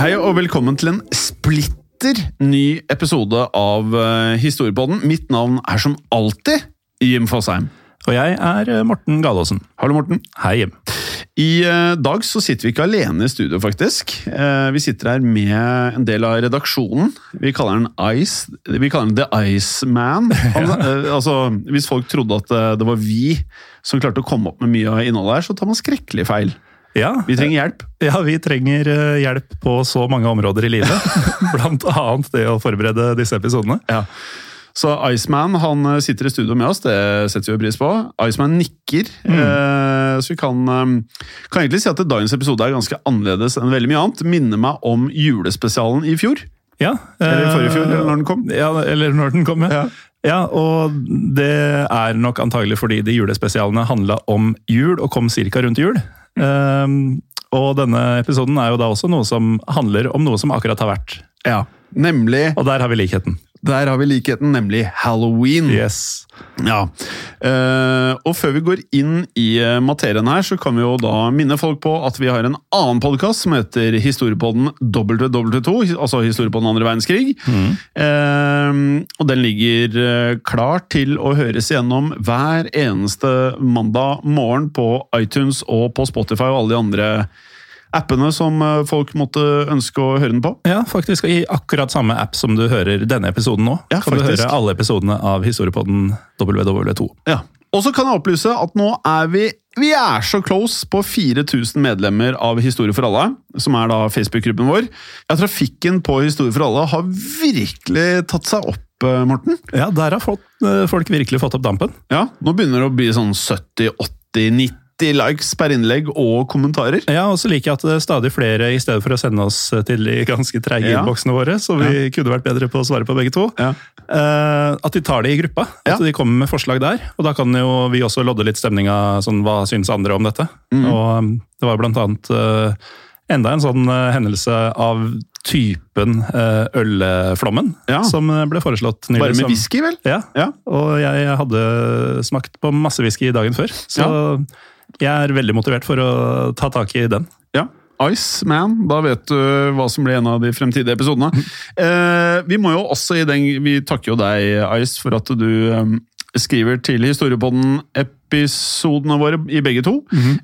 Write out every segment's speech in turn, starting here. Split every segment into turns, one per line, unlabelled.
Hei og velkommen til en splitter ny episode av uh, Historiepodden. Mitt navn er som alltid Jim Fosheim.
Og jeg er eh, Morten Galaasen.
Hallo, Morten.
Hei, Jim.
I eh, dag så sitter vi ikke alene i studio, faktisk. Eh, vi sitter her med en del av redaksjonen. Vi kaller den Ice. Vi kaller den The Iceman. Han, eh, altså, hvis folk trodde at eh, det var vi som klarte å komme opp med mye av innholdet her, så tar man skrekkelig feil.
Ja,
Vi trenger hjelp.
ja, vi trenger eh, hjelp på så mange områder i livet. Blant annet det å forberede disse episodene.
Ja. Så Iceman han eh, sitter i studio med oss, det setter vi pris på. Iceman nikker. Mm. så vi kan, eh, kan egentlig si at dagens episode er ganske annerledes enn veldig mye annet. Minner meg om julespesialen i fjor.
Ja,
Eller
eh,
forrige fjor, eller når den kom.
Ja, eller når den kom, ja.
Ja.
Ja, og det er nok antagelig fordi de julespesialene handla om jul, og kom ca. rundt jul. Ehm, og denne episoden er jo da også noe som handler om noe som akkurat har vært.
Ja, nemlig
Og der har vi likheten.
Der har vi likheten, nemlig Halloween.
Yes.
Ja. Uh, og før vi går inn i eh, materien her, så kan vi jo da minne folk på at vi har en annen podkast som heter Historiepodden WW2, altså Historiepodden andre verdenskrig. Eh, og den ligger klar til å høres igjennom hver eneste mandag morgen på iTunes og på Spotify og alle de andre appene som eh, folk måtte ønske å høre den på.
Ja, faktisk i akkurat samme app som du hører denne episoden nå.
Ja,
kan du høre alle episodene av Historiepodden WW2.
Ja. Og så kan jeg opplyse at nå er vi vi er så close på 4000 medlemmer av Historie for alle, som er da Facebook-gruppen vår. Ja, Trafikken på Historie for alle har virkelig tatt seg opp, eh, Morten.
Ja, der har eh, folk virkelig fått opp dampen.
Ja, Nå begynner det å bli sånn 70-80-90 likes per innlegg og kommentarer.
Ja, og så liker jeg at det er stadig flere, i stedet for å sende oss til de ganske treige
Ja.
innboksene våre, så vi kunne vært bedre på å svare på begge to,
Ja.
uh, at de tar det i gruppa.
Ja.
At de kommer med forslag der. Og da kan jo vi også lodde litt stemninga, sånn hva syns andre om dette.
Mm.
Og um, det var blant annet uh, enda en sånn uh, hendelse av typen uh, ølflommen,
Ja.
som ble foreslått nylig.
Bare med
som-
whisky, vel?
Ja,
Ja.
og jeg hadde smakt på masse whisky dagen før, så jeg er veldig motivert for å ta tak i den.
Ja. Iceman, da vet du hva som blir en av de fremtidige episodene. Eh, vi må jo også i den Vi takker jo deg, Ice, for at du eh, skriver til Historiepodden-episodene våre i begge to.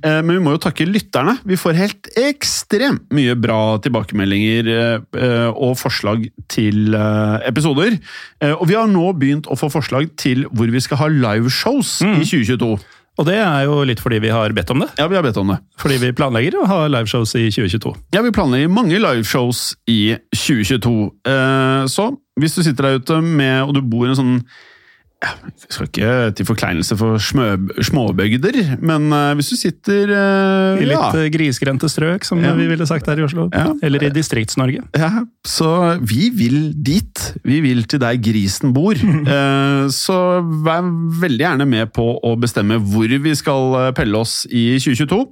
eh, men vi må jo takke lytterne. Vi får helt ekstremt mye bra tilbakemeldinger eh, eh, og forslag til eh, episoder. Eh, og vi har nå begynt å få forslag til hvor vi skal ha liveshows i 2022.
Og det er jo litt fordi vi har bedt om det.
Ja, vi har bedt om det.
Fordi vi planlegger å ha liveshows i 2022.
Ja, vi planlegger mange liveshows i 2022. Eh, så hvis du sitter der ute med, og du bor i en sånn ja, Jeg skal ikke til forkleinelse for smø, småbygder, men eh, hvis du sitter uh,
I litt
ja,
ja. grisgrendte strøk, som
Ja.
vi ville sagt her i Oslo.
Ja.
Eller i Distrikts-Norge.
ja, Så vi vil dit. Vi vil til der grisen bor. uh, så vær veldig gjerne med på å bestemme hvor vi skal eh, pelle oss i 2022.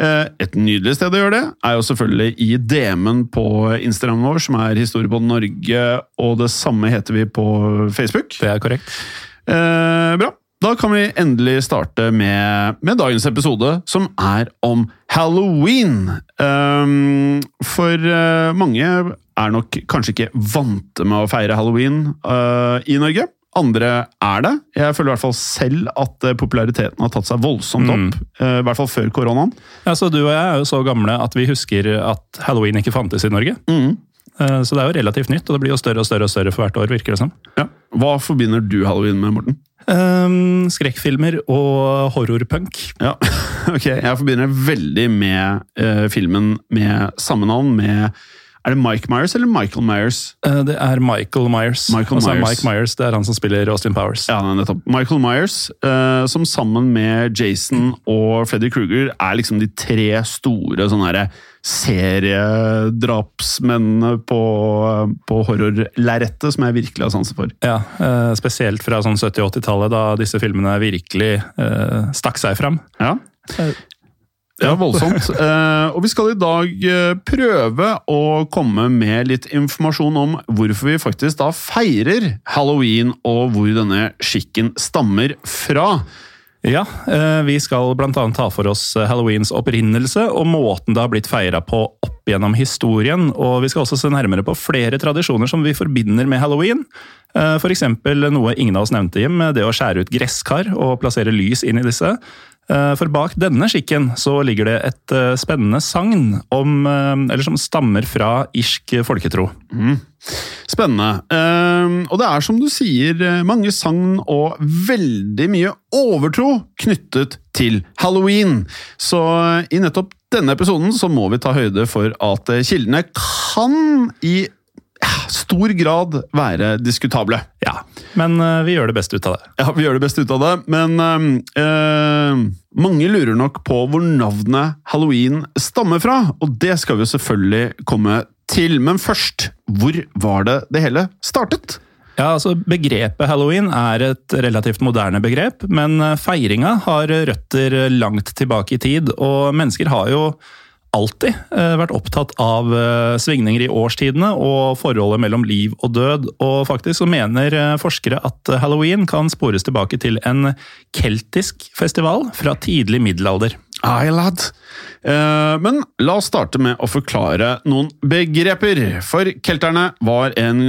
Eh, Et nydelig sted å gjøre det er jo selvfølgelig i DM-en på Instagram vår, som er Historie på Norge, og det samme heter vi på Facebook.
Det er korrekt.
Eh, bra. Da kan vi endelig starte med, med dagens episode, som er om halloween. Um, for uh, mange er nok kanskje ikke vante med å feire halloween uh, i Norge. Andre er det. Jeg føler i hvert fall selv at eh, populariteten har tatt seg voldsomt opp. Mm. I hvert fall før koronaen.
Ja, så Du og jeg er jo så gamle at vi husker at halloween ikke fantes i Norge.
Mm.
Eh, Så det er jo relativt nytt, og det blir jo større og større og større for hvert år. virker det som.
Ja. Hva forbinder du halloween med, Morten?
Um, skrekkfilmer og horrorpunk.
Ja, ok. Jeg forbinder veldig med uh, filmen med samme navn, med Er det Mike Myers eller Michael Myers?
Eh, Det er Michael Myers.
Michael
altså,
Myers.
Mike Myers det er han som spiller Austin Powers.
Ja, nettopp. Michael Myers, eh, som sammen med Jason og Freddy Krueger er liksom de tre store sånne seriedrapsmennene på, på horrorlerretet som jeg virkelig har sansen for.
Ja, eh, Spesielt fra sånn 70- og 80-tallet, da disse filmene virkelig stakk seg fram.
Ja. Ja, voldsomt. Eh, og vi skal i dag eh, prøve å komme med litt informasjon om hvorfor vi faktisk da feirer halloween, og hvor denne skikken stammer fra.
Ja, eh, vi skal bl.a. ta for oss halloweens opprinnelse og måten det har blitt feira på opp gjennom historien. Og vi skal også se nærmere på flere tradisjoner som vi forbinder med halloween. Eh, F.eks. noe ingen av oss nevnte, Jim, det å skjære ut gresskar og plassere lys inn i disse. Eh, For bak denne skikken så ligger det et eh, spennende sagn om, eh, eller som stammer fra irsk folketro.
Spennende. Eh, og det er som du sier, mange sagn og veldig mye overtro knyttet til halloween. Så i nettopp denne episoden så må vi ta høyde for at kildene kan i stor grad være diskutable.
Men uh, vi gjør det beste ut av det.
Ja, vi gjør det beste ut av det, men uh, mange lurer nok på hvor navnet halloween stammer fra, og det skal vi jo selvfølgelig komme til. Men først, hvor var det det hele startet?
Ja, altså Begrepet halloween er et relativt moderne begrep, men feiringa har røtter langt tilbake i tid. Og mennesker har jo alltid eh, vært opptatt av eh, svingninger i årstidene og forholdet mellom liv og død. Og faktisk så mener eh, forskere at halloween kan spores tilbake til en keltisk festival fra tidlig middelalder.
Ai, lad. Men la oss starte med å forklare noen begreper. For kelterne var en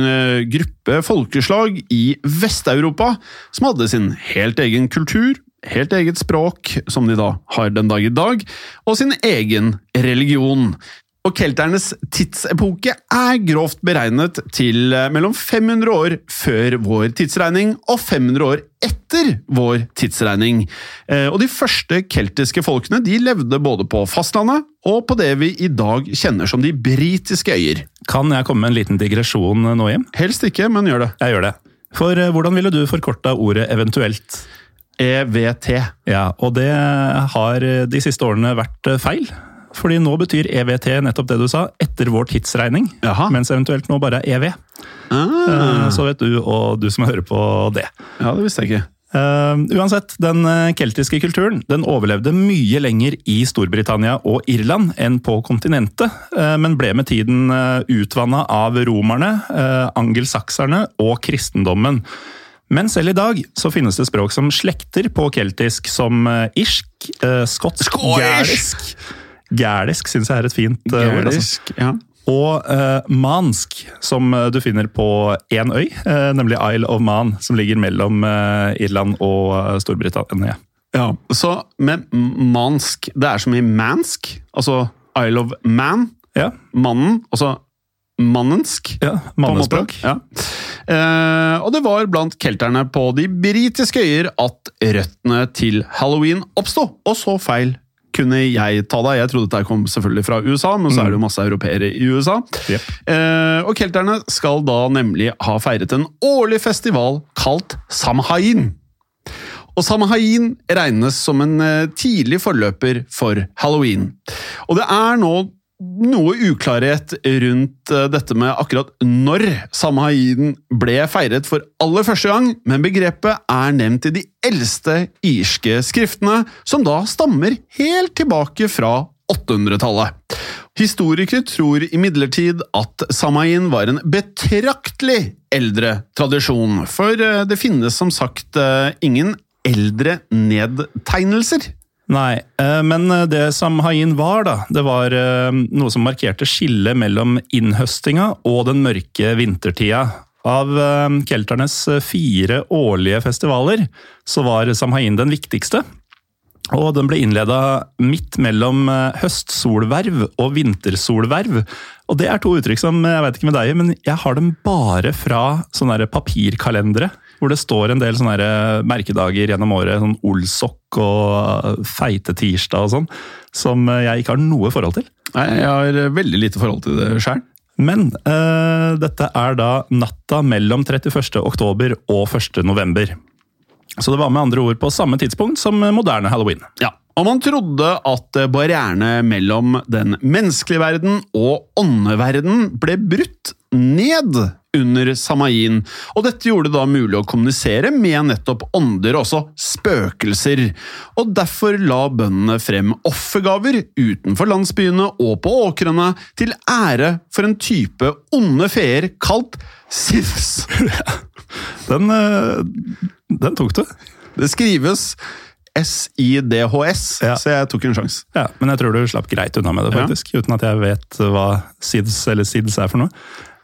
gruppe folkeslag i Vest-Europa som hadde sin helt egen kultur, helt eget språk, som de da har den dag i dag, og sin egen religion. Og kelternes tidsepoke er grovt beregnet til eh, mellom 500 år før vår tidsregning og 500 år etter vår tidsregning. Eh, Og de første keltiske folkene de levde både på fastlandet og på det vi i dag kjenner som de britiske øyer.
Kan jeg komme med en liten digresjon eh, nå, Jim?
Helst ikke, men gjør det.
Jeg gjør det. For hvordan ville du forkorta ordet eventuelt?
EVT.
Ja, og det har de siste årene vært eh, feil. Fordi nå betyr EVT nettopp det du sa, etter vår tidsregning.
Jaha.
Mens eventuelt nå bare er EV.
Ah,
Eh, Så vet du og du som hører på det.
ja, det visste jeg ikke.
Uh, uansett, den keltiske kulturen den overlevde mye lenger i Storbritannia og Irland enn på kontinentet, uh, men ble med tiden uh, utvanna av romerne, uh, angelsakserne og kristendommen. Men selv i dag så finnes det språk som slekter på keltisk, som eh, irsk, eh, skotsk, gælisk Gælisk syns jeg er et fint uh, ord. Altså.
Ja.
Og eh, mansk, som du finner på én øy, nemlig Isle of Man, som ligger mellom Irland og Storbritannia.
Ja, så med mansk, det er som i mansk, altså Isle of Man,
Ja,
mannen, altså mannensk.
ja mannespråk.
Ja. Eh, og det var blant kelterne på de britiske øyer at røttene til halloween oppsto, og så feil kunne jeg ta deg. Jeg trodde dette kom selvfølgelig fra USA, men så er det jo masse europeere i USA.
Yep.
Eh, og kelterne skal da nemlig ha feiret en årlig festival kalt Samhain. Og Samhain regnes som en eh, tidlig forløper for halloween. Og det er nå noe uklarhet rundt eh, dette med akkurat når Samhain ble feiret for aller første gang, men begrepet er nevnt i de eldste irske skriftene, som da stammer helt tilbake fra 800-tallet. Historikere tror imidlertid at samain var en betraktelig eldre tradisjon, for eh, det finnes som sagt eh, ingen eldre nedtegnelser.
Nei, eh, men det samhain var, da, det var eh, noe som markerte skillet mellom innhøstinga og den mørke vintertida. Av eh, kelternes fire årlige festivaler så var samhain den viktigste. Og den ble innleda midt mellom høstsolverv og vintersolverv. Og det er to uttrykk som jeg vet ikke med deg, men jeg har dem bare fra sånne papirkalendere. Hvor det står en del sånne merkedager gjennom året. Sånn Olsok og Feite tirsdag og sånn. Som jeg ikke har noe forhold til.
Nei, Jeg har veldig lite forhold til det sjøl.
Men uh, dette er da natta mellom 31. oktober og 1. november. Så det var med andre ord på samme tidspunkt som moderne halloween.
Ja, og man trodde at barrierene mellom den menneskelige verden og åndeverden ble brutt ned under samain, og dette gjorde det da mulig å kommunisere med nettopp ånder, også spøkelser. Og derfor la bøndene frem offergaver utenfor landsbyene og på åkrene til ære for en type onde feer kalt Sivs.
Den, eh, den tok du.
Det skrives SIDHS,
Ja.
så jeg tok en sjanse.
Ja, men jeg tror du slapp greit unna med det,
Ja.
faktisk. Uten at jeg vet hva SIDS eller SIDS er for noe.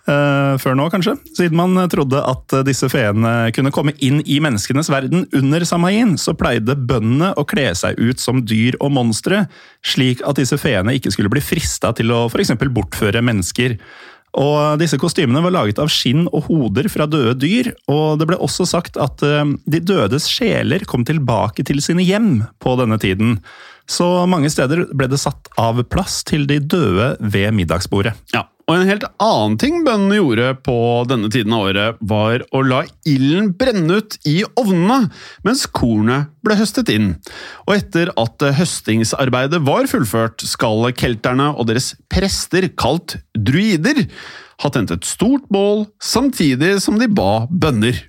Uh, før nå, kanskje. Siden man trodde at disse feene kunne komme inn i menneskenes verden under Samain, så pleide bøndene å kle seg ut som dyr og monstre, slik at disse feene ikke skulle bli frista til å f.eks. bortføre mennesker. Og Disse kostymene var laget av skinn og hoder fra døde dyr, og det ble også sagt at eh, de dødes sjeler kom tilbake til sine hjem på denne tiden. Så mange steder ble det satt av plass til de døde ved middagsbordet.
Ja, og En helt annen ting bøndene gjorde på denne tiden av året, var å la ilden brenne ut i ovnene mens kornet ble høstet inn. Og etter at høstingsarbeidet var fullført, skal kelterne og deres prester, kalt druider, ha tent et stort bål samtidig som de ba bønner.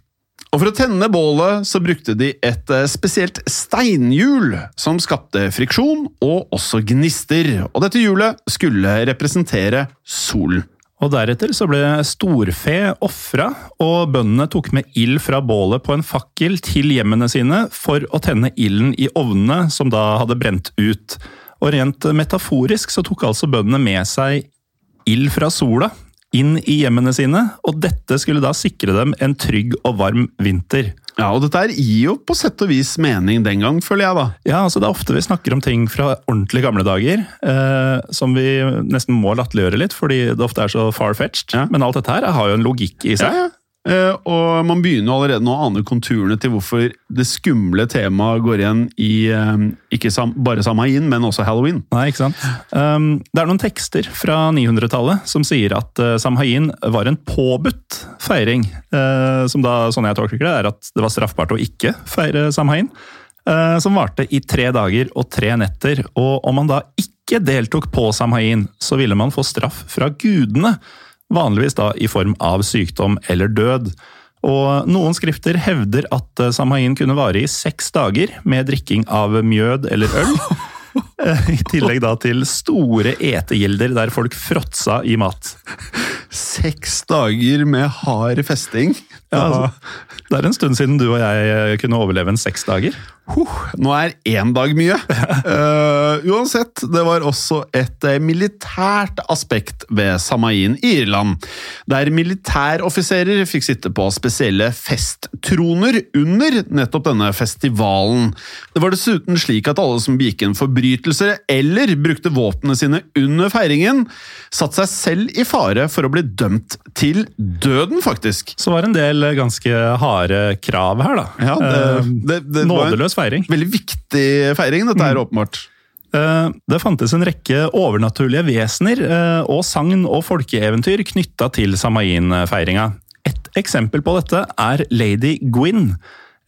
Og For å tenne bålet så brukte de et eh, spesielt steinhjul som skapte friksjon og også gnister, og dette hjulet skulle representere solen.
Og Deretter så ble storfe ofra, og bøndene tok med ild fra bålet på en fakkel til hjemmene sine for å tenne ilden i ovnene som da hadde brent ut. Og Rent metaforisk så tok altså bøndene med seg ild fra sola inn i hjemmene sine, og dette skulle da sikre dem en trygg og varm vinter.
Ja, og dette gir jo på sett og vis mening den gang, føler jeg da.
Ja, altså Det er ofte vi snakker om ting fra ordentlig gamle dager, eh, som vi nesten må latterliggjøre litt, fordi det ofte er så far-fetched.
Ja.
Men alt dette her har jo en logikk i seg.
Ja, ja. Eh, og man begynner allerede nå å ane konturene til hvorfor det skumle temaet går igjen i eh, ikke bare Samain, men også Halloween.
Nei, ikke sant? Um, det er noen tekster fra 900-tallet som sier at uh, samhain var en påbudt feiring. Som da, sånn jeg tolker det, er at det var straffbart å ikke feire samhain. Som varte i tre dager og tre netter. Og om man da ikke deltok på samhain, så ville man få straff fra gudene. Vanligvis da i form av sykdom eller død. Og Noen skrifter hevder at eh, samhain kunne vare i seks dager med drikking av mjød eller øl. Eh, I tillegg da til store etegilder der folk fråtsa i mat.
Seks dager med hard festing.
Ja, altså, det er en stund siden du og jeg eh, kunne overleve en seks dager.
Huh, nå er én dag mye. Uh, uansett, det var også et eh, militært aspekt ved Samain i Irland, der militæroffiserer fikk sitte på spesielle festtroner under nettopp denne festivalen. Det var dessuten slik at alle som begikk en forbrytelse eller brukte våpnene sine under feiringen, satte seg selv i fare for å bli dømt til døden, faktisk.
Så var det en del ganske harde krav her, da.
Ja, det,
Eh,
det, det var en
Nådeløs feiring.
veldig viktig feiring, dette er åpenbart.
Eh, Det fantes en rekke overnaturlige vesener eh, og sagn og folkeeventyr knytta til Samain-feiringa. Et eksempel på dette er Lady Gwyn.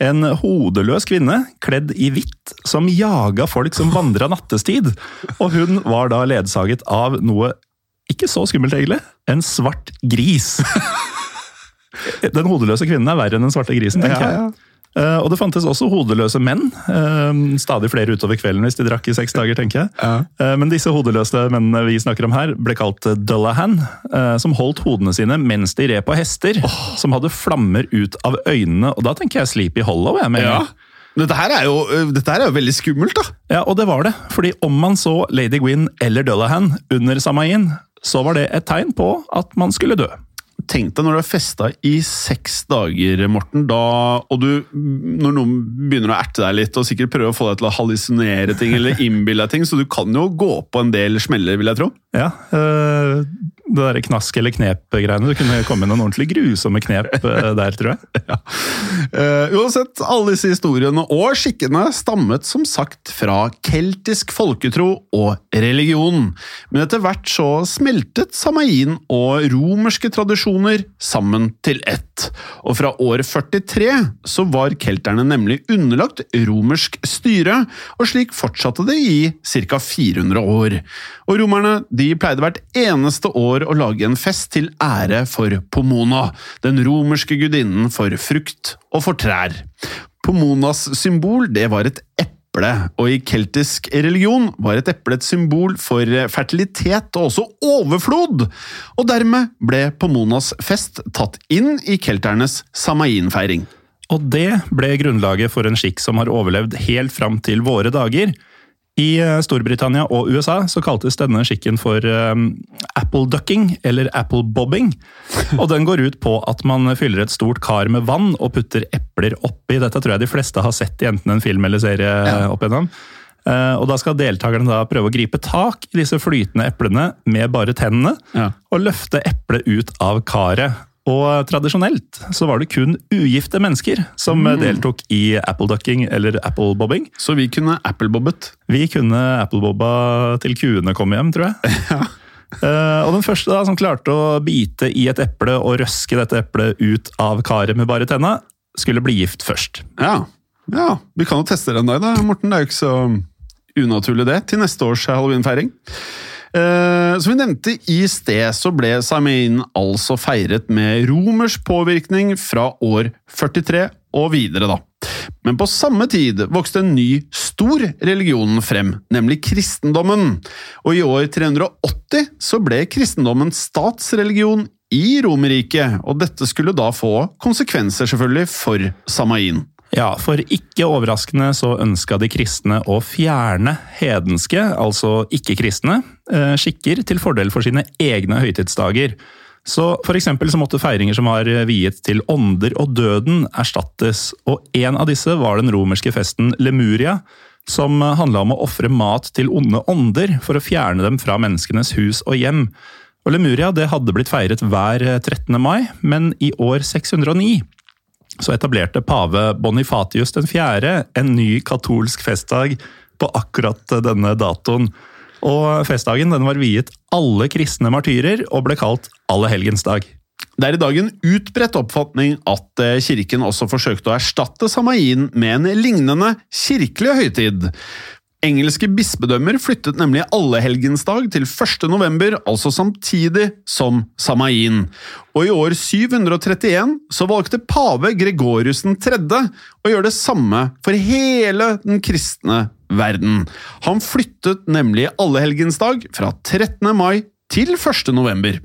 En hodeløs kvinne kledd i hvitt som jaga folk som vandra nattestid. Og hun var da ledsaget av noe ikke så skummelt, egentlig. En svart gris. Den hodeløse kvinnen er verre enn den svarte grisen, tenker
Ja, ja.
jeg. Uh, og det fantes også hodeløse menn. Uh, Stadig flere utover kvelden hvis de drakk i seks dager, tenker jeg. Eh, Men disse hodeløse mennene vi snakker om her, ble kalt Dullahan, eh, som holdt hodene sine mens de red på hester, som hadde flammer ut av øynene. Og da tenker jeg Sleepy Hollow. jeg mener.
Ja. Dette her er jo, dette her er jo veldig skummelt, da.
Ja, og det var det. Fordi om man så Lady Gwyn eller Dullahan under Samain, så var det et tegn på at man skulle dø.
Tenk deg når du har festa i seks dager, Morten, da, og du, når noen begynner å erte deg litt og sikkert prøver å få deg til å hallusinere ting eller innbille deg ting, så du kan jo gå på en del smeller, vil jeg tro.
Ja, øh, det derre knask eller knep-greiene. Det kunne komme noen ordentlig grusomme knep øh, der, tror jeg.
Eh, uansett, alle disse historiene og skikkene stammet som sagt fra keltisk folketro og religion. Men etter hvert så smeltet samain og romerske tradisjoner sammen til ett. Og fra år 43 så var kelterne nemlig underlagt romersk styre, og slik fortsatte det i ca. 400 år. Og romerne de pleide hvert eneste år å lage en fest til ære for Pomona, den romerske gudinnen for frukt og for trær. Pomonas symbol det var et eple, og i keltisk religion var et eple et symbol for fertilitet og også overflod. Og dermed ble Pomonas fest tatt inn i kelternes samain-feiring.
Og det ble grunnlaget for en skikk som har overlevd helt fram til våre dager. I eh, Storbritannia og USA så kaltes denne skikken for um, apple ducking, eller apple bobbing. Og den går ut på at man fyller et stort kar med vann og putter epler oppi. Dette tror jeg de fleste har sett i enten en film eller serie opp igjennom. Uh, og da skal deltakerne da prøve å gripe tak i disse flytende eplene med bare tennene,
Ja.
og løfte eplet ut av karet. Og tradisjonelt så var det kun ugifte mennesker som deltok i appleducking eller applebobbing.
Så vi kunne applebobbet.
Vi kunne applebobba til kuene kom hjem, tror jeg. Uh, og den første da, som klarte å bite i et eple og røske dette eplet ut av karet med bare tenna, skulle bli gift først.
Ja. ja, vi kan jo teste det en dag, da, Morten. Det er jo ikke så unaturlig, det, til neste års halloweenfeiring. Eh, som vi nevnte i sted, så ble Samain altså feiret med romersk påvirkning fra år 43 og videre, da. Men på samme tid vokste en ny, stor religion frem, nemlig kristendommen. Og i år 380 så ble kristendommen statsreligion i Romerriket, og dette skulle da få konsekvenser, selvfølgelig, for Samain.
Ja, for ikke overraskende så ønska de kristne å fjerne hedenske, altså ikke-kristne, skikker til fordel for sine egne høytidsdager. Så for så måtte feiringer som var viet til ånder og døden erstattes, og en av disse var den romerske festen Lemuria, som handla om å ofre mat til onde ånder for å fjerne dem fra menneskenes hus og hjem. Og Lemuria det hadde blitt feiret hver 13. mai, men i år 609 så etablerte pave Bonifatius 4. en ny katolsk festdag på akkurat denne datoen. Og festdagen den var viet alle kristne martyrer og ble kalt Allehelgensdag.
Det er i dag en utbredt oppfatning at eh, kirken også forsøkte å erstatte Samain med en lignende kirkelig høytid. Engelske bispedømmer flyttet nemlig allehelgensdag til 1. november, altså samtidig som Samain. Og i år 731 så valgte pave Gregorius 3. å gjøre det samme for hele den kristne verden. Han flyttet nemlig allehelgensdag fra 13. mai til 1. november.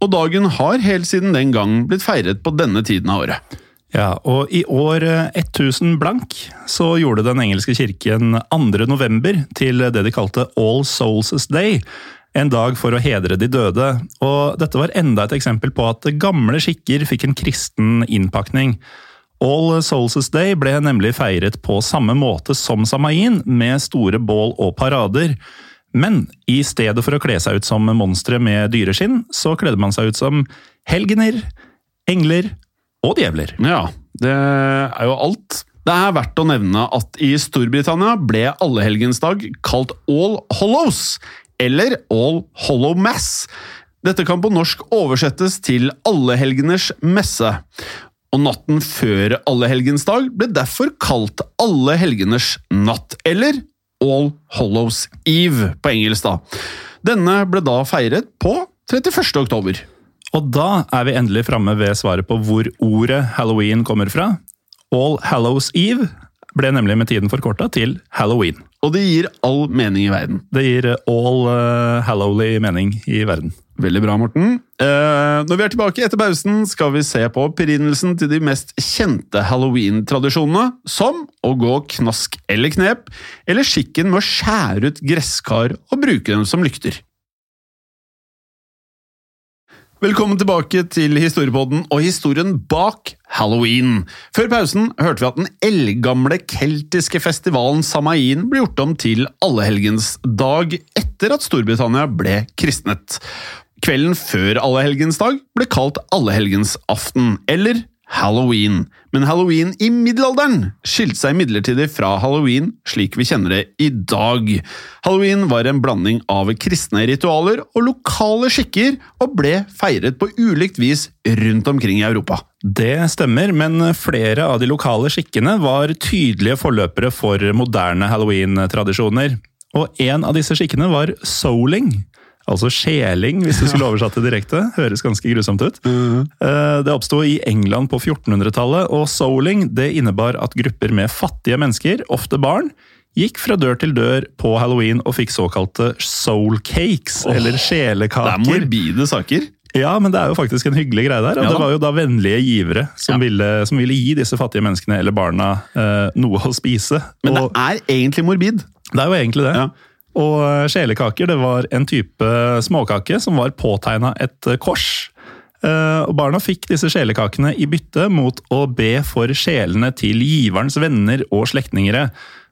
Og dagen har helt siden den gang blitt feiret på denne tiden av året.
Ja, og i år eh, 1000 blank så gjorde den engelske kirken 2. november til det de kalte All Souls' Day. En dag for å hedre de døde. Og dette var enda et eksempel på at gamle skikker fikk en kristen innpakning. All Souls' Day ble nemlig feiret på samme måte som Samain, med store bål og parader. Men i stedet for å kle seg ut som monstre med dyreskinn, så kledde man seg ut som helgener, engler og djevler.
Ja, det er jo alt. Det er verdt å nevne at i Storbritannia ble allehelgensdag kalt All Hollows, eller All Hollow Mass. Dette kan på norsk oversettes til Allehelgeners messe. Og natten før allehelgensdag ble derfor kalt Allehelgeners natt, eller All Hollows Eve på engelsk. da. Denne ble da feiret på 31. oktober.
Og da er vi endelig framme ved svaret på hvor ordet halloween kommer fra. All Hallows Eve ble nemlig med tiden forkorta til Halloween.
Og det gir all mening i verden.
Det gir all uh, hallowly mening i verden.
Veldig bra, Morten. Eh, når vi er tilbake etter pausen, skal vi se på opprinnelsen til de mest kjente halloween-tradisjonene, som å gå knask eller knep, eller skikken med å skjære ut gresskar og bruke dem som lykter. Velkommen tilbake til Historiepodden og historien bak Halloween. Før pausen hørte vi at den eldgamle keltiske festivalen Samain ble gjort om til allehelgensdag etter at Storbritannia ble kristnet. Kvelden før allehelgensdag ble kalt allehelgensaften, eller halloween. Men halloween i middelalderen skilte seg midlertidig fra halloween slik vi kjenner det i dag. Halloween var en blanding av kristne ritualer og lokale skikker, og ble feiret på ulikt vis rundt omkring i Europa.
Det stemmer, men flere av de lokale skikkene var tydelige forløpere for moderne halloween-tradisjoner. Og en av disse skikkene var souling. Altså skjeling, hvis du skulle oversatt det direkte. Høres ganske grusomt ut. Mm. Det oppsto i England på 1400-tallet, og souling det innebar at grupper med fattige mennesker, ofte barn, gikk fra dør til dør på halloween og fikk såkalte soul cakes, oh, eller sjelekaker.
Det er morbide saker.
Ja, men det er jo faktisk en hyggelig greie der. Og ja, det var jo da vennlige givere som, ja. ville, som, ville, gi disse fattige menneskene eller barna eh, noe å spise.
Men
og,
det er egentlig morbid.
Det er jo egentlig det. Ja. Og eh, sjelekaker det var en type småkake som var påtegna et eh, kors. Eh, og Barna fikk disse sjelekakene i bytte mot å be for sjelene til giverens venner og slektningere.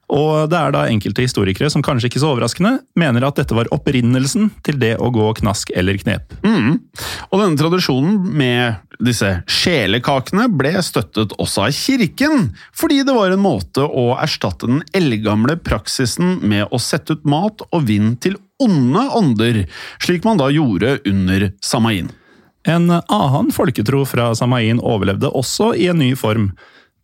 Og det er da enkelte historikere som kanskje ikke så overraskende mener at dette var opprinnelsen til det å gå knask eller knep.
Mm. Og denne tradisjonen med disse sjelekakene ble støttet også av kirken, fordi det var en måte å erstatte den eldgamle praksisen med å sette ut mat og vind til onde ånder, slik man da gjorde under Samain.
En annen folketro fra Samain overlevde også i en ny form.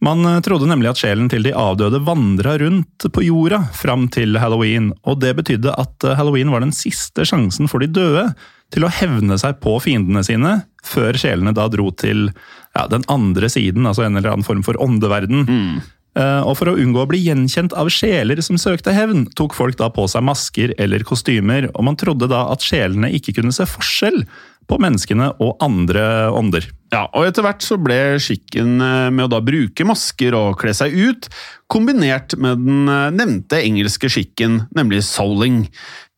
Man eh, trodde nemlig at sjelen til de avdøde vandra rundt på jorda fram til halloween, og det betydde at eh, halloween var den siste sjansen for de døde til å hevne seg på fiendene sine, før sjelene da dro til ja, den andre siden, altså en eller annen form for åndeverden. Mm. Og For å unngå å bli gjenkjent av sjeler som søkte hevn, tok folk da på seg masker eller kostymer, og man trodde da at sjelene ikke kunne se forskjell på menneskene og andre ånder.
Ja, og Etter hvert så ble skikken eh, med å da bruke masker og kle seg ut, kombinert med den eh, nevnte engelske skikken, nemlig souling.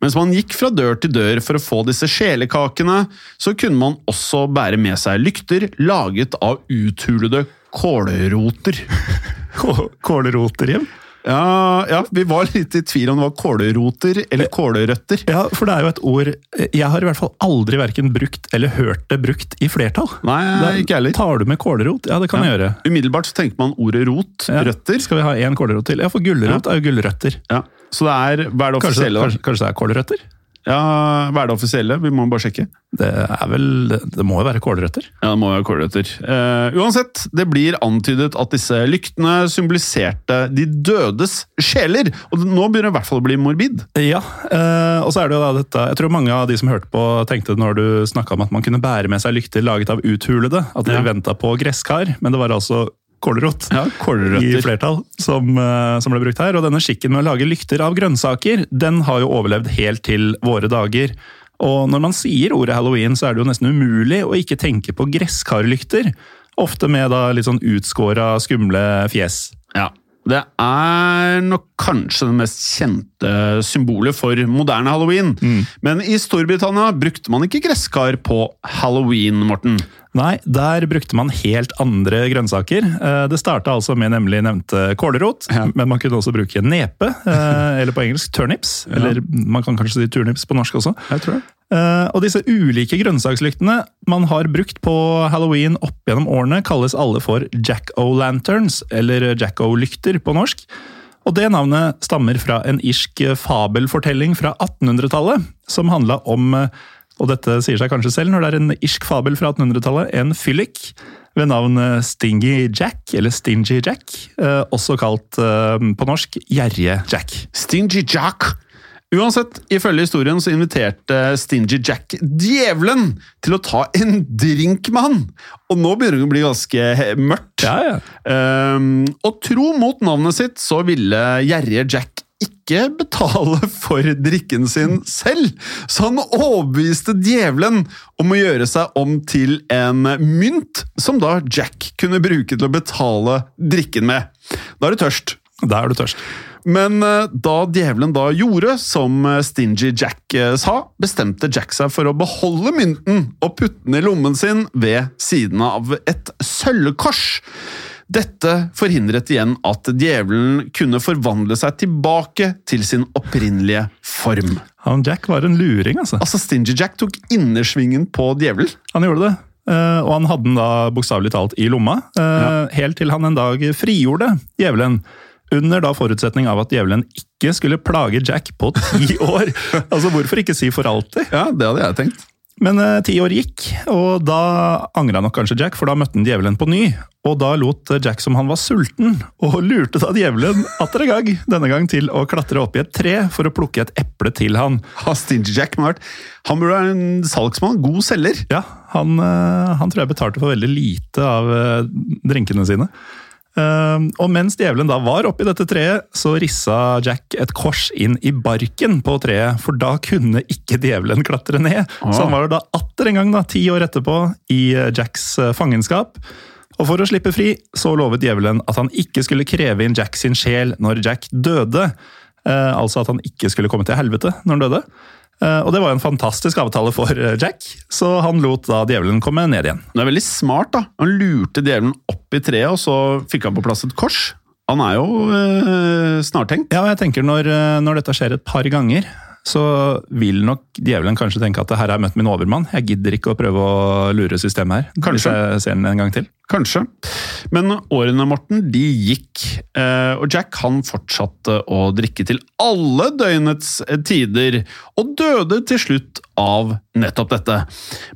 Mens man gikk fra dør til dør for å få disse sjelekakene, så kunne man også bære med seg lykter laget av uthulede kålroter.
Kålroter, Jim?
Ja, ja, vi var litt i tvil om det var kålroter eller kålrøtter.
Ja, for det er jo et ord Jeg har i hvert fall aldri verken brukt eller hørt det brukt i flertall.
Nei,
er,
ikke heller.
Tar du med kålrot? Ja, det kan ja. jeg gjøre.
Umiddelbart så tenker man ordet rot. Ja. Røtter.
Skal vi ha én kålrot til? Ja, for gulrot er jo gulrøtter.
Ja. Så det er, hva er det offisielle?
Kanskje, kanskje, kanskje det er kålrøtter?
Ja, Hva er det offisielle? Vi må bare sjekke.
Det er vel, det må jo være kålrøtter?
Ja, det må jo være kålrøtter. Uh, uansett, det blir antydet at disse lyktene symboliserte de dødes sjeler. Og nå begynner det i hvert fall å bli morbid.
Ja, uh, og så er det jo da dette Jeg tror mange av de som hørte på, tenkte når du snakka om at man kunne bære med seg lykter laget av uthulede, at de ja. venta på gresskar. Men det var altså kålrot
ja,
i flertall som, eh, som, ble brukt her. Og denne skikken med å lage lykter av grønnsaker, den har jo overlevd helt til våre dager. Og når man sier ordet halloween, så er det jo nesten umulig å ikke tenke på gresskarlykter. Ofte med da litt sånn utskåra, skumle fjes.
Ja, det er nok kanskje det mest kjente symbolet for moderne halloween. Mm. Men i Storbritannia brukte man ikke gresskar på halloween, Morten.
Nei, der brukte man helt andre grønnsaker. Eh, det starta altså med nemlig nevnte kålrot, ja. men man kunne også bruke nepe, eh, eller på engelsk turnips. Ja. Eller man kan kanskje si turnips på norsk også.
Jeg tror det.
Eh, og disse ulike grønnsakslyktene man har brukt på halloween opp gjennom årene, kalles alle for jack-o'-lanterns, eller jack-o'-lykter på norsk. Og det navnet stammer fra en irsk fabelfortelling fra 1800-tallet, som handla om og dette sier seg kanskje selv når det er en irsk fabel fra 1800-tallet, en fyllik ved navn eh, Stingy Jack, eller Stingy Jack, eh, også kalt eh, på norsk Gjerrige Jack.
Stingy Jack Uansett, ifølge historien så inviterte Stingy Jack djevelen til å ta en drink med han! Og nå begynner det å bli ganske mørkt.
Ja, ja.
Um, og tro mot navnet sitt, så ville gjerrige Jack ikke betale for drikken sin selv, så han overbeviste djevelen om å gjøre seg om til en mynt, som da Jack kunne bruke til å betale drikken med. Da er du tørst.
Da er du tørst.
Men eh, da djevelen da gjorde som eh, Stingy Jack eh, sa, bestemte Jack seg for å beholde mynten og putte den i lommen sin ved siden av et sølvkors. Dette forhindret igjen at djevelen kunne forvandle seg tilbake til sin opprinnelige form.
Han Jack var en luring, altså.
Altså, Stingy Jack tok innersvingen på djevelen.
Han gjorde det. Og han hadde den da bokstavelig talt i lomma, helt til han en dag frigjorde djevelen. Under da forutsetning av at djevelen ikke skulle plage Jack på ti år. altså Hvorfor ikke si for alltid?
Ja, det hadde jeg tenkt.
Men eh, ti år gikk, og da angra nok kanskje Jack, for da møtte han djevelen på ny. Og da lot Jack som han var sulten, og lurte da djevelen atter en gang, denne gang til å klatre opp i et tre for å plukke et eple til han.
Ha, Stingy Jack Mart. Han burde være en salgsmann. God selger.
Ja, han, eh, han tror jeg betalte for veldig lite av eh, drinkene sine. Eh, og mens djevelen da var oppi dette treet, så rissa Jack et kors inn i barken på treet, for da kunne ikke djevelen klatre ned. Så han var jo da atter en gang, da, ti år etterpå, i eh, Jacks eh, fangenskap. Og for å slippe fri, så lovet djevelen at han ikke skulle kreve inn Jack sin sjel når Jack døde. Eh, altså at han ikke skulle komme til helvete når han døde. Eh, og det var jo en fantastisk avtale for eh, Jack, så han lot da djevelen komme ned igjen.
Det er veldig smart, da. Han lurte djevelen opp i treet, og så fikk han på plass et kors. Han er jo øh, snartenkt.
Ja, og jeg tenker når, når dette skjer et par ganger, så vil nok djevelen kanskje tenke at her har jeg møtt min overmann. Jeg gidder ikke å prøve å lure systemet her.
Kanskje.
Hvis jeg ser den en gang til.
Kanskje. Men årene, Morten, de gikk, eh, og Jack han fortsatte å drikke til alle døgnets tider, og døde til slutt av nettopp dette.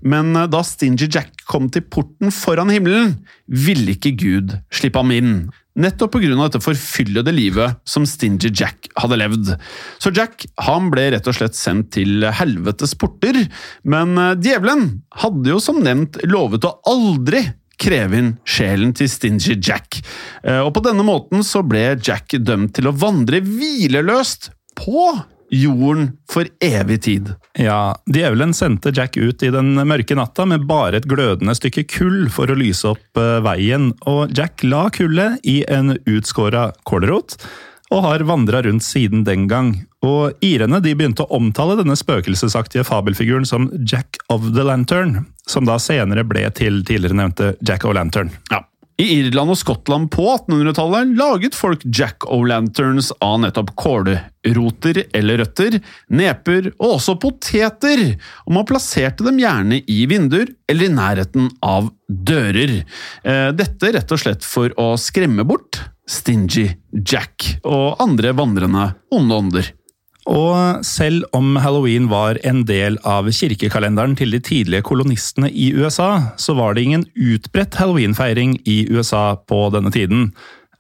Men eh, da Stingy Jack kom til porten foran himmelen, ville ikke Gud slippe ham inn. Nettopp pga. dette forfyllede livet som Stingy Jack hadde levd. Så Jack han ble rett og slett sendt til helvetes porter, men eh, djevelen hadde jo som nevnt lovet å aldri kreve inn sjelen til Stingy Jack. Eh, Og på denne måten så ble Jack dømt til å vandre hvileløst på jorden for evig tid.
Ja, Djevelen sendte Jack ut i den mørke natta med bare et glødende stykke kull for å lyse opp eh, veien, og Jack la kullet i en utskåra kålrot, og har vandra rundt siden den gang. Og irene de begynte å omtale denne spøkelsesaktige fabelfiguren som Jack of the Lantern, som da senere ble til tidligere nevnte Jack O'Lantern.
Ja. I Irland og Skottland på 1800-tallet laget folk jack-o'-lanterns av nettopp kålroter eller røtter, neper og også poteter, og man plasserte dem gjerne i vinduer eller i nærheten av dører. Eh, Dette rett og slett for å skremme bort Stingy Jack og andre vandrende onde ånder.
Og selv om halloween var en del av kirkekalenderen til de tidlige kolonistene i USA, så var det ingen utbredt halloweenfeiring i USA på denne tiden.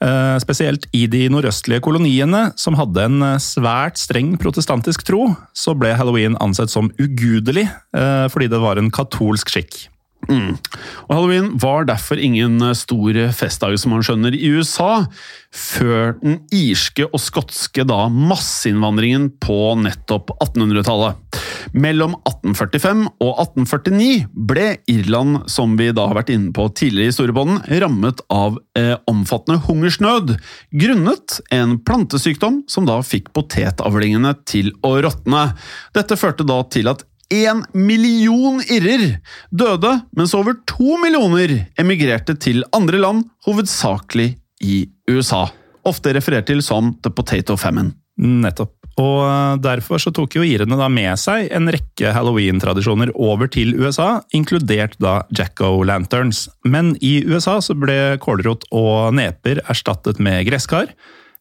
Eh, Spesielt i de nordøstlige koloniene, som hadde en eh, svært streng protestantisk tro, så ble halloween ansett som ugudelig, eh, fordi det var en katolsk skikk.
Og Halloween var derfor ingen stor festdag, som man skjønner, i USA, før den irske og skotske da masseinnvandringen på nettopp 1800-tallet. Mellom 1845 og 1849 ble Irland, som vi da har vært inne på tidligere i Storebånden, rammet av eh, omfattende hungersnød, grunnet en plantesykdom som da fikk potetavlingene til å råtne. Dette førte da til at én million irrer døde, mens over to millioner emigrerte til andre land, hovedsakelig i USA. Ofte referert til som The Potato Famine.
Nettopp. Og eh, derfor så tok jo irene da med seg en rekke halloween-tradisjoner over til USA, inkludert da jack-o'-lanterns. Men i USA så ble kålrot og neper erstattet med gresskar,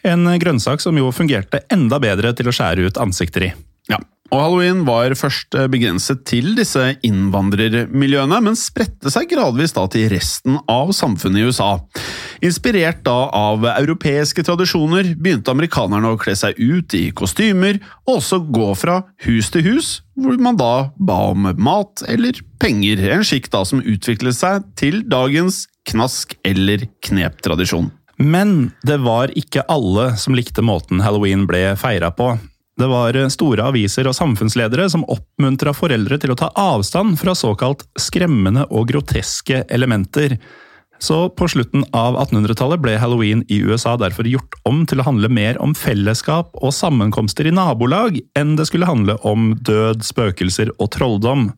en grønnsak som jo fungerte enda bedre til å skjære ut ansikter i.
Og halloween var først eh, begrenset til disse innvandrermiljøene, men spredte seg gradvis da til resten av samfunnet i USA. Inspirert da av europeiske tradisjoner begynte amerikanerne å kle seg ut i kostymer, og også gå fra hus til hus, hvor man da ba om mat eller penger, en skikk da som utviklet seg til dagens knask- eller kneptradisjon.
Men det var ikke alle som likte måten halloween ble feira på. Det var store aviser og samfunnsledere som oppmuntra foreldre til å ta avstand fra såkalt skremmende og groteske elementer. Så på slutten av 1800-tallet ble halloween i USA derfor gjort om til å handle mer om fellesskap og sammenkomster i nabolag enn det skulle handle om død, spøkelser og trolldom.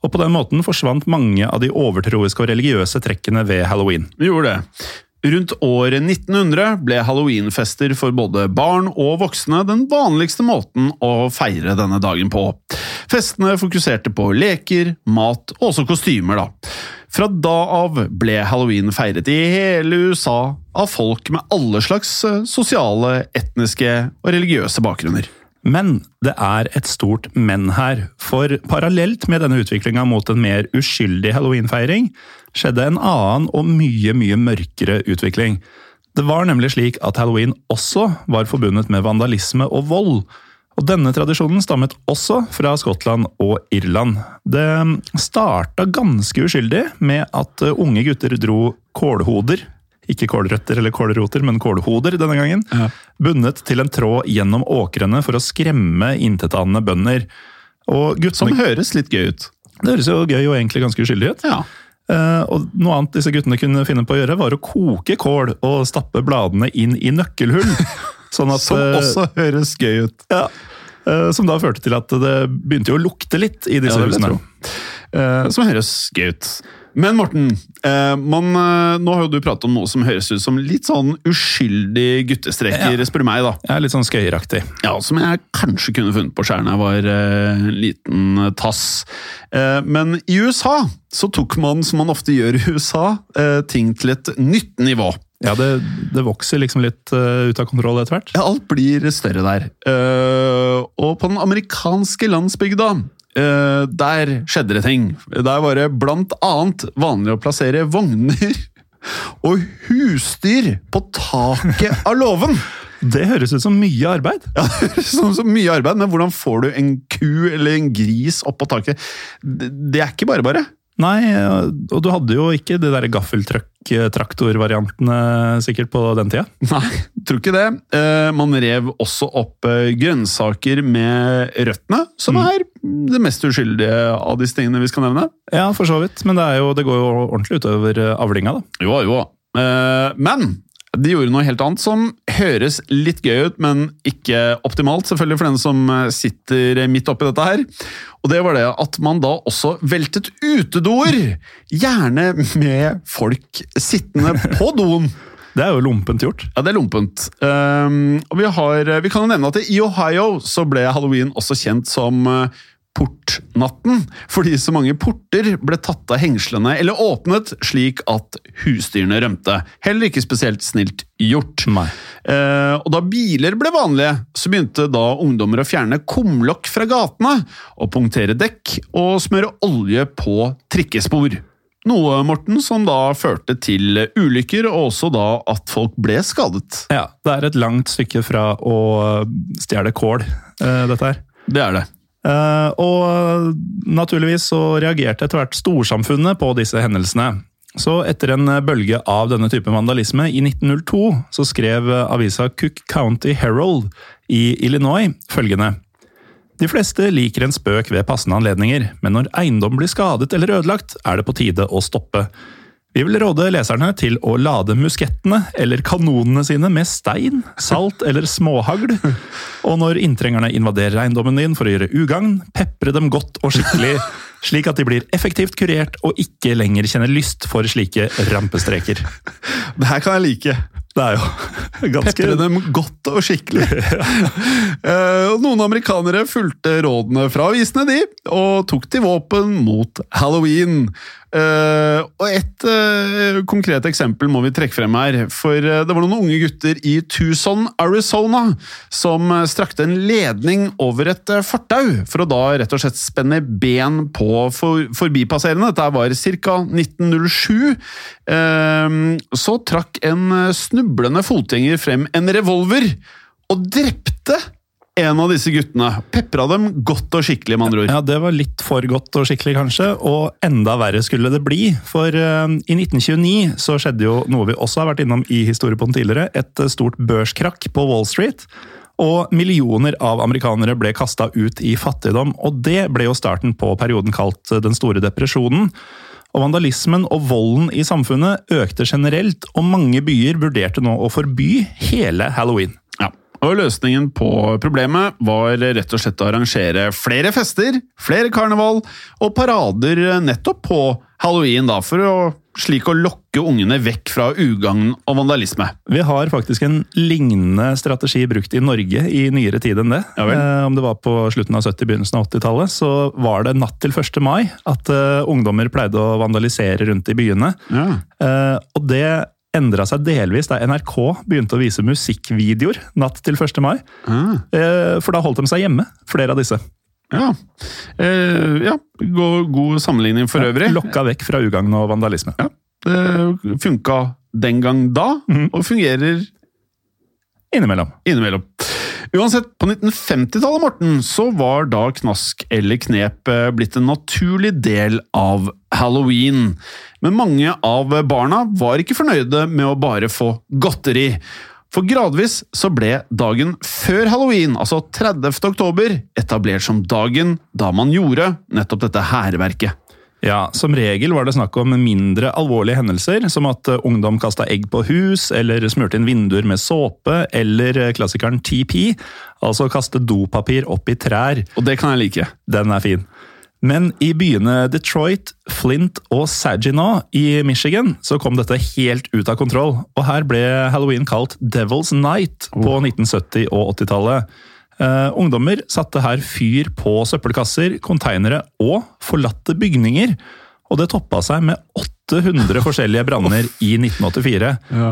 Og på den måten forsvant mange av de overtroiske og religiøse trekkene ved halloween.
Vi gjorde det. Rundt året 1900 ble halloweenfester for både barn og voksne den vanligste måten å feire denne dagen på. Festene fokuserte på leker, mat og også kostymer, da. Fra da av ble halloween feiret i hele USA av folk med alle slags eh, sosiale, etniske og religiøse bakgrunner.
Men det er et stort men her, for parallelt med denne utviklinga mot en mer uskyldig halloweenfeiring, skjedde en annen og mye, mye mørkere utvikling. Det var nemlig slik at halloween også var forbundet med vandalisme og vold. Og denne tradisjonen stammet også fra Skottland og Irland. Det starta ganske uskyldig med at unge gutter dro kålhoder ikke kålrøtter eller kålroter, men kålhoder denne gangen. Ja. Bundet til en tråd gjennom åkrene for å skremme intetanende bønder.
Guttene, Som høres litt gøy ut.
Det høres jo gøy og egentlig ganske uskyldig ut.
Ja.
Uh, og Noe annet disse guttene kunne finne på å gjøre, var å koke kål og stappe bladene inn i nøkkelhull.
Sånn at, som også høres gøy ut.
Ja, uh, Som da førte til at det begynte å lukte litt i disse ja, husene.
Som høres gøy ut. Men Morten, eh, man, eh, nå har jo du pratet om noe som høres ut som litt sånn uskyldig guttestreker, ja. spør meg. da.
Ja, Litt sånn skøyeraktig.
Ja, Som jeg kanskje kunne funnet på sjøl da jeg var en liten eh, tass. Eh, men i USA så tok man, som man ofte gjør i USA, eh, ting til et nytt nivå.
Ja, det, det, vokser liksom litt uh, ut av kontroll etter hvert?
Ja, alt blir større der. Uh, og på den amerikanske landsbygda Uh, der skjedde det ting. Der var det blant annet vanlig å plassere vogner og husdyr på taket av låven!
Det høres ut som mye arbeid.
Ja, det høres ut som mye arbeid, Men hvordan får du en ku eller en gris opp på taket? Det, det er ikke bare bare.
Nei, og du hadde jo ikke de der gaffeltruck-traktorvariantene sikkert på den tida?
Nei, tror ikke det. Eh, man rev også opp eh, grønnsaker med røttene, som mm. er det mest uskyldige av disse tingene vi skal nevne.
Ja, for så vidt, men det, jo, det går jo ordentlig utover eh, avlinga, da.
Jo, jo. Men de gjorde noe helt annet som høres litt gøy ut, men ikke optimalt, selvfølgelig for den som sitter midt oppi dette her. Og det var det at man da også veltet utedoer! Gjerne med folk sittende på doen.
Det er jo lompent gjort.
Ja, det er lompent. Um, og vi, har, vi kan jo nevne at i Ohio så ble halloween også kjent som uh, portnatten, fordi så mange porter ble tatt av hengslene eller åpnet slik at husdyrene rømte. Heller ikke spesielt snilt gjort. Eh, og da biler ble vanlige, så begynte da ungdommer å fjerne kumlokk fra gatene, og punktere dekk og smøre olje på trikkespor. Noe Morten, som da førte til ulykker, og også da at folk ble skadet.
Ja, Det er et langt stykke fra å stjele kål, eh, dette her.
Det er det.
Uh, og naturligvis så reagerte etter hvert storsamfunnet på disse hendelsene. Så etter en bølge av denne type vandalisme i 1902 så skrev avisa Cook County Herald i Illinois følgende. De fleste liker en spøk ved passende anledninger, men når eiendom blir skadet eller ødelagt, er det på tide å stoppe. Vi vil råde leserne til å lade muskettene eller kanonene sine med stein, salt eller småhagl. Og når inntrengerne invaderer eiendommen din for å gjøre ugagn, pepre dem godt og skikkelig, slik at de blir effektivt kurert og ikke lenger kjenner lyst for slike rampestreker.
Det her kan jeg like.
Det er jo ganske
Pepre dem godt og skikkelig. ja. noen amerikanere fulgte rådene fra avisene, de, og tok til våpen mot halloween. Eh, og et eh, konkret eksempel må vi trekke frem her. For eh, det var noen unge gutter i Tucson, Arizona, som eh, strakte en ledning over et eh, fortau for å da rett og slett spenne ben på for, forbipasserende. Dette var ca. 1907. Eh, så trakk en eh, snublende fotgjenger frem en revolver og drepte en av disse guttene. Pepra dem godt og skikkelig, med andre ord.
Ja, Det var litt for godt og skikkelig, kanskje, og enda verre skulle det bli. For uh, i 1929 så skjedde jo noe vi også har vært innom i Historiepodden tidligere, et uh, stort børskrakk på Wall Street. Og millioner av amerikanere ble kasta ut i fattigdom, og det ble jo starten på perioden kalt Den store depresjonen. Og Vandalismen og volden i samfunnet økte generelt, og mange byer vurderte nå å forby hele halloween.
Ja. Og Løsningen på problemet var rett og slett å arrangere flere fester, flere karneval og parader nettopp på halloween, da, for å, slik å lokke ungene vekk fra ugagn og vandalisme.
Vi har faktisk en lignende strategi brukt i Norge i nyere tid enn det.
Ja
eh, om det var på slutten av 70-, begynnelsen av 80-tallet, så var det natt til 1. mai at eh, ungdommer pleide å vandalisere rundt i byene.
Ja.
Eh, og det endra seg delvis da NRK begynte å vise musikkvideoer natt til 1. mai. Eh, for da holdt de seg hjemme, flere av disse.
Ja. Eh, ja. God, sammenligning for øvrig.
Lokka vekk fra ugagn og vandalisme.
Ja. Det funka den gang da, og fungerer
Innimellom.
innimellom. Uansett, på 1950-tallet, Morten, så var da knask eller knep eh, blitt en naturlig del av halloween. Men mange av barna var ikke fornøyde med å bare få godteri. For gradvis så ble dagen før halloween, altså 30. oktober, etablert som dagen da man gjorde nettopp dette hærverket.
Ja, Som regel var det snakk om mindre alvorlige hendelser, som at eh, ungdom kasta egg på hus, eller smurte inn vinduer med såpe, eller eh, klassikeren TP, altså kaste dopapir opp i trær.
Og det kan jeg like.
Den er fin. Men i byene Detroit, Flint og Saginaw i Michigan så kom dette helt ut av kontroll, og her ble halloween kalt Devil's Night på 1970- og 80-tallet. Uh, ungdommer satte her fyr på søppelkasser, konteinere og forlatte bygninger. Og det toppa seg med 800 forskjellige branner i 1984. Ja.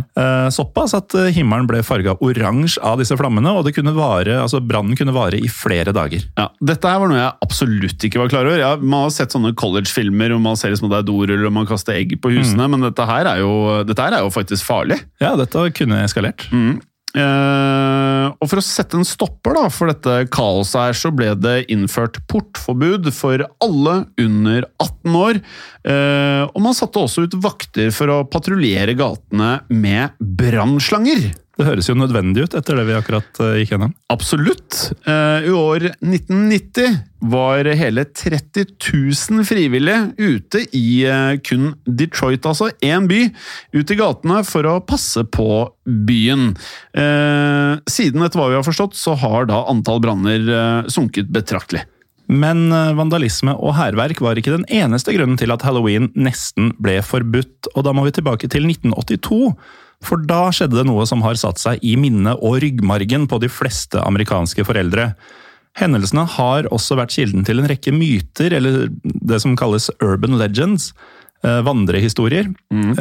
såpass at eh, himmelen ble farga oransje av disse flammene, og det kunne vare, altså brannen kunne vare i flere dager.
Ja, Dette her var noe jeg absolutt ikke var klar over. Ja, man har sett sånne college-filmer hvor man ser liksom det er doruller og man kaster egg på husene, men dette her, er jo, dette her er jo faktisk farlig.
Ja, dette kunne eskalert.
Eh, og For å sette en stopper da, for dette kaoset, her, så ble det innført portforbud for alle under 18 år. Uh, og man satte også ut vakter for å patruljere gatene med brannslanger.
Det høres jo nødvendig ut etter det vi akkurat eh, gikk gjennom.
Absolutt. Eh, I år 1990 var hele 30 000 frivillige ute i eh, kun Detroit, altså én by, ute i gatene for å passe på byen. Siden, etter hva vi har forstått, så har da antall branner sunket betraktelig.
Men vandalisme og hærverk var ikke den eneste grunnen til at halloween nesten ble forbudt, og da må vi tilbake til 1982. For da skjedde det noe som har satt seg i minnet og ryggmargen på de fleste amerikanske foreldre. Hendelsene har også vært kilden til en rekke myter, eller det som kalles urban legends. eh, Vandrehistorier. Mm.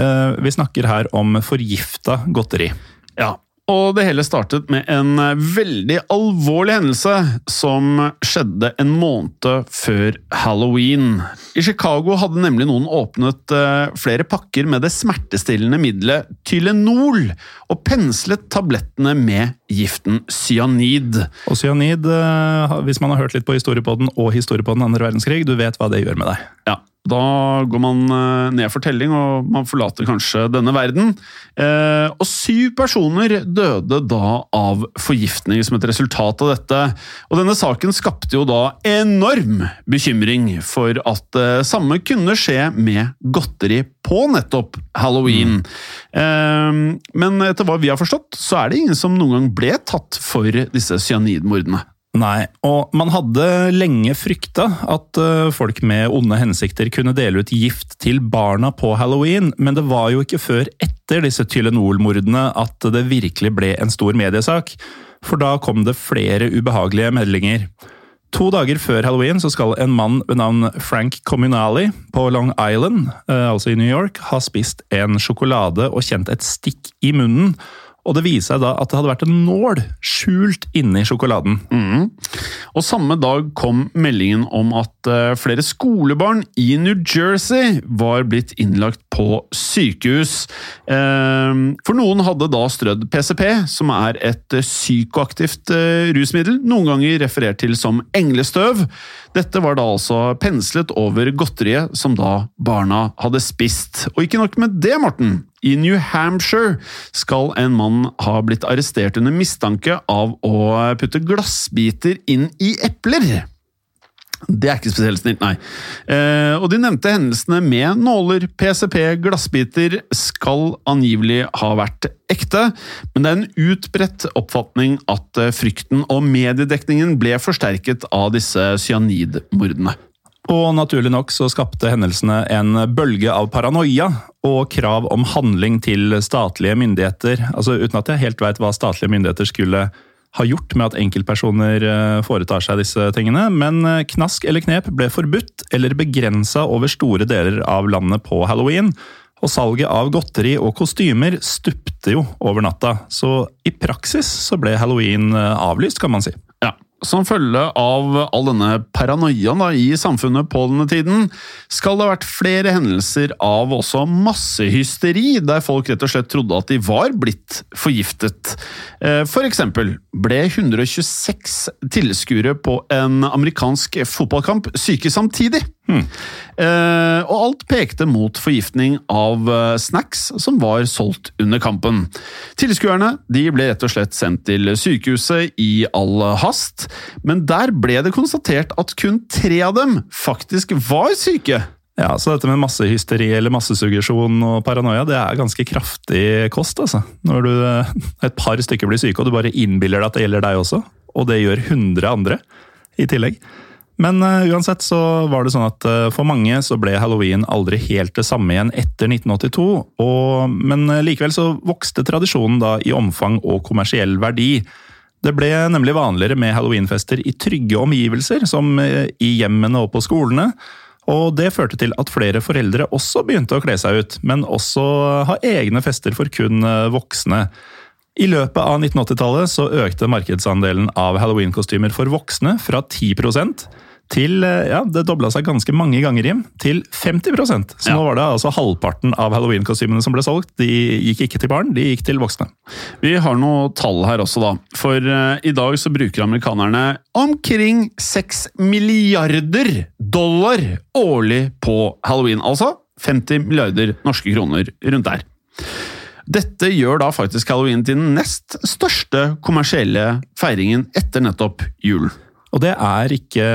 Vi snakker her om forgifta godteri.
Ja, og det hele startet med en eh, veldig alvorlig hendelse som skjedde en måned før halloween. I Chicago hadde nemlig noen åpnet eh, flere pakker med det smertestillende middelet Tylenol, og penslet tablettene med giften cyanid.
Og cyanid, eh, hvis man har hørt litt på historiepodden og historiepodden andre verdenskrig, du vet hva det gjør med deg.
Ja, da går man eh, ned for telling, og man forlater kanskje denne verden. Eh, og syv personer døde da av forgiftning som et resultat av dette. Og denne saken skapte jo da enorm bekymring for at eh, samme kunne skje med godteri på nettopp halloween. Eh, men etter hva vi har forstått, så er det ingen som noen gang ble tatt for disse cyanidmordene.
Nei, og man hadde lenge frykta at eh, folk med onde hensikter kunne dele ut gift til barna på halloween, men det var jo ikke før etter disse Tylenol-mordene at det virkelig ble en stor mediesak. For da kom det flere ubehagelige meldinger. To dager før halloween så skal en mann ved navn Frank Communali på Long Island, eh, altså i New York, ha spist en sjokolade og kjent et stikk i munnen. Og det viser seg da at det hadde vært en nål skjult inni sjokoladen.
Mm. Og samme dag kom meldingen om at eh, flere skolebarn i New Jersey var blitt innlagt på sykehus. Eh, For noen hadde da strødd PCP, som er et eh, psykoaktivt eh, rusmiddel, noen ganger referert til som englestøv. Dette var da altså penslet over godteriet som da barna hadde spist. Og ikke nok med det, Morten. I New Hampshire skal en mann ha blitt arrestert under mistanke av å putte glassbiter inn i epler. Det er ikke spesielt snilt, nei. Eh, og de nevnte hendelsene med nåler, PCP, glassbiter skal angivelig ha vært ekte, men det er en utbredt oppfatning at eh, frykten og mediedekningen ble forsterket av disse cyanidmordene.
Og naturlig nok så skapte hendelsene en bølge av paranoia og krav om handling til statlige myndigheter. Altså Uten at jeg helt veit hva statlige myndigheter skulle ha gjort med at enkeltpersoner eh, foretar seg disse tingene, men eh, knask eller knep ble forbudt eller begrensa over store deler av landet på halloween. Og salget av godteri og kostymer stupte jo over natta, så i praksis så ble halloween eh, avlyst, kan man si.
Som følge av all denne paranoiaen i samfunnet på denne tiden, skal det ha vært flere hendelser av også massehysteri, der folk rett og slett trodde at de var blitt forgiftet. Eh, For eksempel ble 126 tilskuere på en amerikansk fotballkamp syke samtidig. Eh, og alt pekte mot forgiftning av eh, snacks som var solgt under kampen. Tilskuerne de ble rett og slett sendt til sykehuset i all hast, men der ble det konstatert at kun tre av dem faktisk var syke.
Ja, Så dette med massehysteri eller massesuggesjon og paranoia, det er ganske kraftig kost, altså. Når du, eh, et par stykker blir syke, og du bare innbiller deg at det gjelder deg også. Og det gjør 100 andre i tillegg. Men uh, uansett så var det sånn at uh, for mange så ble halloween aldri helt det samme igjen etter 1982. Og, men uh, likevel så vokste tradisjonen da i omfang og kommersiell verdi. Det ble nemlig vanligere med halloweenfester i trygge omgivelser, som i hjemmene og på skolene. Og det førte til at flere foreldre også begynte å kle seg ut, men også ha egne fester for kun voksne. I løpet av 1980-tallet så økte markedsandelen av halloweenkostymer for voksne fra 10 til ja, det dobla seg ganske mange ganger, Jim, til 50% Så
Ja.
nå var det altså halvparten av halloween-kostymene som ble solgt. De gikk ikke til barn, de gikk til voksne.
Vi har noe tall her også, da. For uh, i dag så bruker amerikanerne omkring 6 milliarder dollar årlig på halloween. Altså 50 milliarder norske kroner rundt der. Dette gjør da faktisk halloween til den nest største kommersielle feiringen etter nettopp julen.
Og det er ikke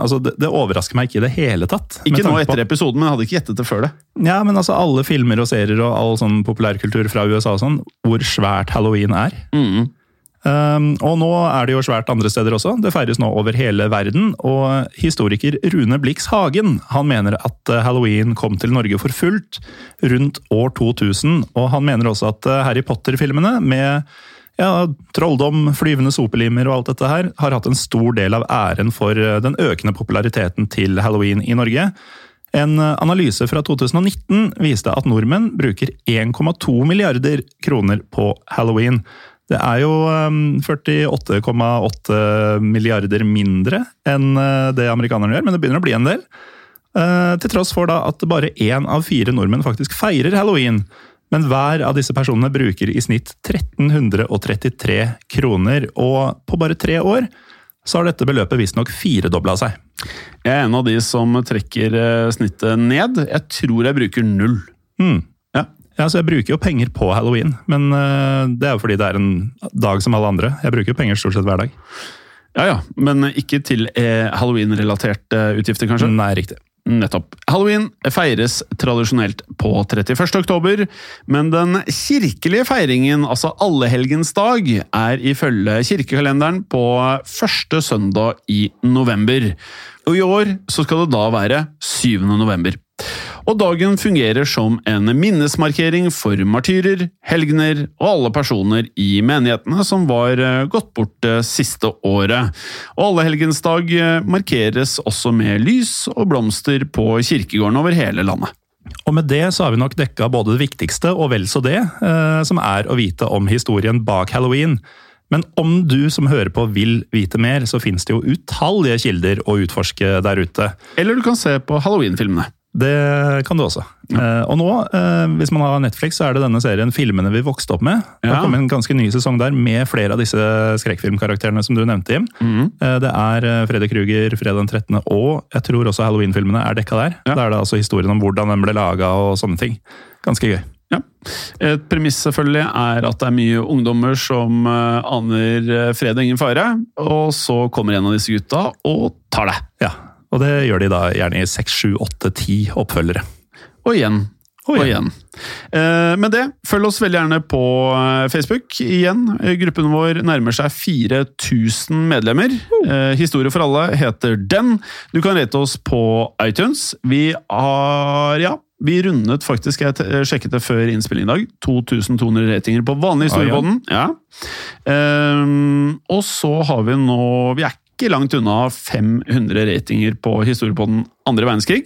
Altså, det, det overrasker meg ikke i det hele tatt.
Ikke nå etter episoden, men jeg hadde ikke gjettet det før det.
Ja, men altså alle filmer og serier og all sånn populærkultur fra USA og sånn, hvor svært halloween er.
Mm.
Um, og nå er det jo svært andre steder også. Det feires nå over hele verden. Og historiker Rune Blix Hagen han mener at eh, halloween kom til Norge for fullt rundt år 2000. Og han mener også at eh, Harry Potter-filmene med ja, trolldom, flyvende sopelimer og alt dette her, har hatt en stor del av æren for eh, den økende populariteten til halloween i Norge. En eh, analyse fra 2019 viste at nordmenn bruker 1,2 milliarder kroner på halloween. Det er jo eh, 48,8 milliarder mindre enn eh, det amerikanerne gjør, men det begynner å bli en del. Eh, Til tross for da at bare én av fire nordmenn faktisk feirer halloween. Men hver av disse personene bruker i snitt 1333 kroner, og på bare tre år så har dette beløpet visstnok firedobla seg.
Jeg er en av de som trekker eh, snittet ned. Jeg tror jeg bruker null.
Mm.
Ja.
Ja, så Jeg bruker jo penger på halloween, men eh, det er jo fordi det er en dag som alle andre. Jeg bruker jo penger stort sett hver dag.
Ja ja, men ikke til eh, halloween-relaterte utgifter, kanskje?
Nei, riktig.
Nettopp. Halloween feires tradisjonelt på 31. oktober, men den kirkelige feiringen, altså allehelgensdag, er ifølge kirkekalenderen på første søndag i november. Og i år så skal det da være 7. november. Og dagen fungerer som en minnesmarkering for martyrer, helgener og alle personer i menighetene som var eh, gått bort det siste året. Og Allehelgensdag eh, markeres også med lys og blomster på kirkegården over hele landet.
Og med det så har vi nok dekka både det viktigste og vel så det, eh, som er å vite om historien bak halloween. Men om du som hører på vil vite mer, så finnes det jo utallige kilder å utforske der ute.
Eller du kan se på halloween-filmene.
Det kan du også. Eh, og nå, uh, hvis man har Netflix, så er det denne serien Filmene vi vokste opp med. Det
Ja.
kommet en ganske ny sesong der med flere av disse skrekkfilmkarakterene som du nevnte, Jim.
Mm.
Uh, det er Freddy Kruger, Fredag den 13., og jeg tror også Halloween-filmene er dekka der.
Ja.
Da er det altså historien om hvordan den ble laga og sånne ting. Ganske gøy.
Ja. Et premiss selvfølgelig er at det er mye ungdommer som aner fred og ingen fare, og så kommer en av disse gutta og tar deg.
Ja, Og det gjør de da gjerne i seks, sju, åtte, ti oppfølgere.
Og igjen.
Og igjen.
Eh, med det, følg oss veldig gjerne på eh, Facebook. Igjen, eh, gruppen vår nærmer seg 4000 medlemmer. Eh, Historie for alle heter den. Du kan rate oss på iTunes. Vi har, ja vi rundet faktisk, jeg sjekket det før innspilling i dag, 2200 ratinger på vanlig historiebånd. Ja. Um, og så har vi nå Vi er ikke langt unna 500 ratinger på historiepodden andre verdenskrig.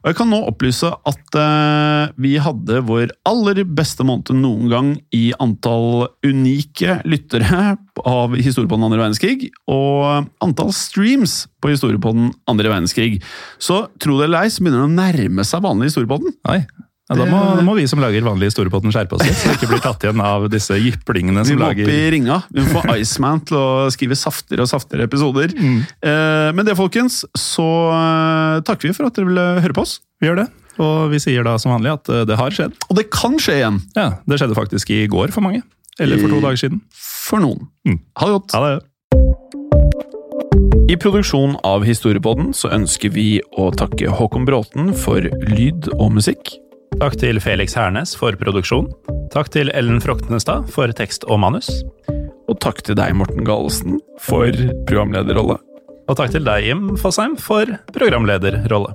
Og jeg kan nå opplyse at eh, vi hadde vår aller beste måned noen gang i antall unike lyttere av Historiepodden andre verdenskrig, og antall streams på Historiepodden andre verdenskrig. Så tro det eller ei, så begynner det å nærme seg vanlig Historiepodden.
Oi. Ja, da, må, da må vi som lager vanlige Storepotten skjerpe oss litt, så vi ikke blir tatt igjen av disse jyplingene
Vi må opp i ringa. Vi må få Iceman til å skrive saftigere og saftigere episoder. Eh, men det, folkens, så eh, takker vi for at dere ville høre på oss.
Vi gjør det. Og vi sier da som vanlig at eh, det har skjedd.
Og det kan skje igjen
Ja, Det skjedde faktisk i går for mange. Eller for to dager siden.
for noen.
Mm.
Ha det godt.
Ha det.
I produksjonen av Historiepodden så ønsker vi å takke Håkon Bråten for lyd og musikk.
Takk til Felix Hernes for produksjon. Takk til Ellen Froktenestad for tekst og manus.
Og takk til deg, Morten Galesen, for programlederrolle.
Og takk til deg, Jim Fosheim, for programlederrolle.